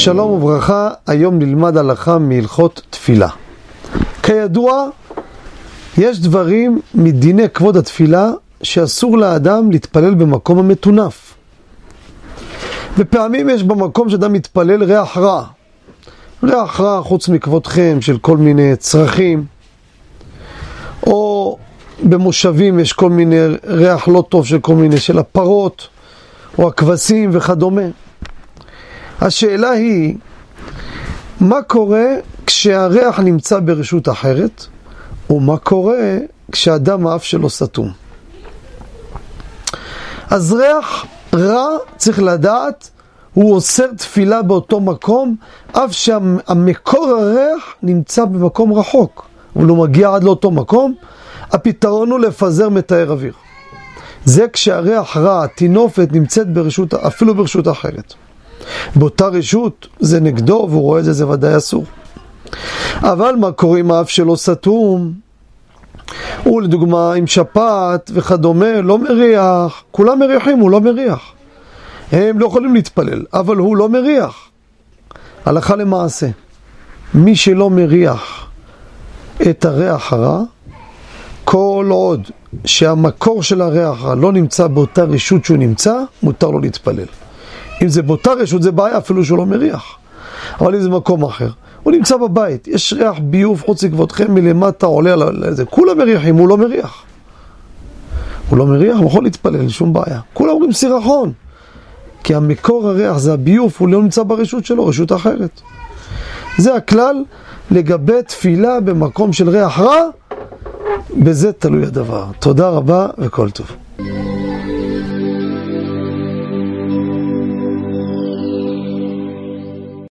שלום וברכה, היום נלמד הלכה מהלכות תפילה. כידוע, יש דברים מדיני כבוד התפילה שאסור לאדם להתפלל במקום המטונף. ופעמים יש במקום שאדם מתפלל ריח רע. ריח רע חוץ מכבודכם של כל מיני צרכים, או במושבים יש כל מיני ריח לא טוב של כל מיני, של הפרות, או הכבשים וכדומה. השאלה היא, מה קורה כשהריח נמצא ברשות אחרת, ומה קורה כשאדם האף שלו סתום. אז ריח רע, צריך לדעת, הוא אוסר תפילה באותו מקום, אף שהמקור הריח נמצא במקום רחוק, הוא לא מגיע עד לאותו מקום, הפתרון הוא לפזר מתאר אוויר. זה כשהריח רע, התינופת, נמצאת ברשות, אפילו ברשות אחרת. באותה רשות זה נגדו והוא רואה את זה, זה ודאי אסור. אבל מה קורה אם האף שלו סתום? הוא לדוגמה עם שפעת וכדומה, לא מריח, כולם מריחים, הוא לא מריח. הם לא יכולים להתפלל, אבל הוא לא מריח. הלכה למעשה, מי שלא מריח את הריח הרע, כל עוד שהמקור של הריח הרע לא נמצא באותה רשות שהוא נמצא, מותר לו להתפלל. אם זה באותה רשות זה בעיה, אפילו שהוא לא מריח. אבל אם זה מקום אחר, הוא נמצא בבית, יש ריח ביוב חוץ לכבודכם מלמטה עולה על זה, כולם מריחים, הוא לא מריח. הוא לא מריח, הוא יכול להתפלל, שום בעיה. כולם אומרים סירחון. כי המקור הריח זה הביוב, הוא לא נמצא ברשות שלו, רשות אחרת. זה הכלל לגבי תפילה במקום של ריח רע, בזה תלוי הדבר. תודה רבה וכל טוב.